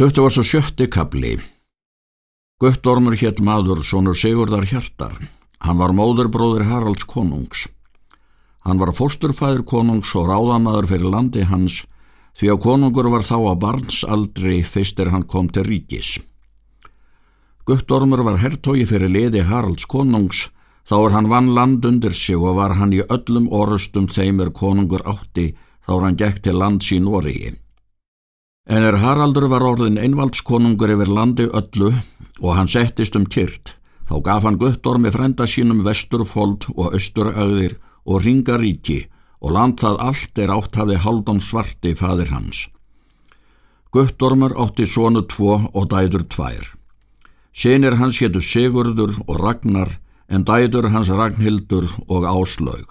27. kapli Guttormur hétt maður sonur Sigurdar Hjartar. Hann var móðurbróður Haralds konungs. Hann var fósturfæður konungs og ráðamaður fyrir landi hans því að konungur var þá á barnsaldri fyrstir hann kom til ríkis. Guttormur var hertogi fyrir liði Haralds konungs þá er hann vann land undir sig og var hann í öllum orustum þeim er konungur átti þá er hann gekk til lands í Nóriði. En er Haraldur var orðin einvaldskonungur yfir landi öllu og hann settist um kyrt, þá gaf hann guttormi frenda sínum vesturfold og austurauðir og ringaríki og land það allt er átt hafði haldum svarti fadir hans. Guttormur átti sonu tvo og dæður tvær. Senir hans héttu Sigurður og Ragnar en dæður hans Ragnhildur og Áslaug.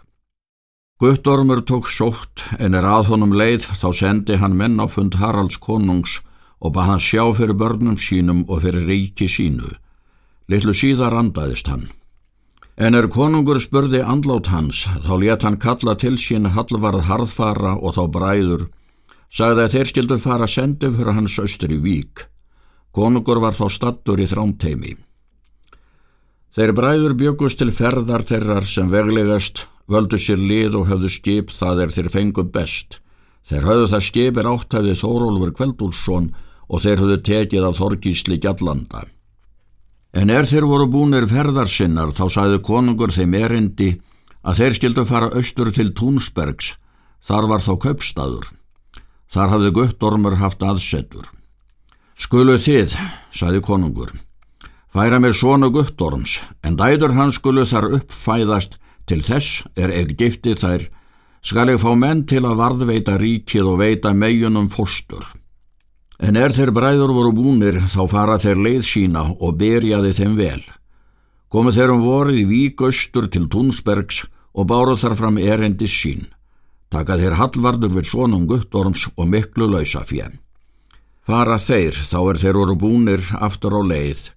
Guttormur tók sótt en er að honum leið þá sendi hann menn á fund Haralds konungs og bað hann sjá fyrir börnum sínum og fyrir ríki sínu. Littlu síðar andaðist hann. En er konungur spurði andlát hans þá let hann kalla til sín hallvarð harðfara og þá bræður, sagði að þeir skildu fara sendið fyrir hans austur í vík. Konungur var þá stattur í þrámteimi. Þeir bræður byggust til ferðar þeirrar sem veglegast völdu sér lið og höfðu skip það er þeir fengu best. Þeir höfðu það skip er áttæði Þórólfur Kveldúlsson og þeir höfðu tekið af Þorgísli Gjallanda. En er þeir voru búinir ferðarsinnar þá sæðu konungur þeim erindi að þeir skildu fara austur til Túnsbergs, þar var þá kaupstaður. Þar hafði Guttormur haft aðsettur. Skulu þið, sæði konungur, færa mér svona Guttorms, en dæður hans skulu þar uppfæðast Til þess er eg gifti þær, skal ég fá menn til að varðveita ríkið og veita meginum fóstur. En er þeir bræður voru búnir þá fara þeir leið sína og berjaði þeim vel. Komu þeir um vorið víkaustur til Túnsbergs og báruð þar fram erendis sín. Taka þeir hallvardur við svonum guttorms og miklu lausa fjö. Fara þeir þá er þeir voru búnir aftur á leið,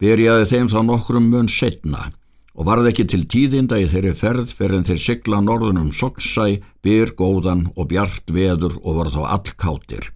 berjaði þeim þá nokkrum mun setna og varð ekki til tíðinda í þeirri ferð fyrir en þeir sigla norðunum Soksæ, byr góðan og bjart veður og voru þá allkáttir.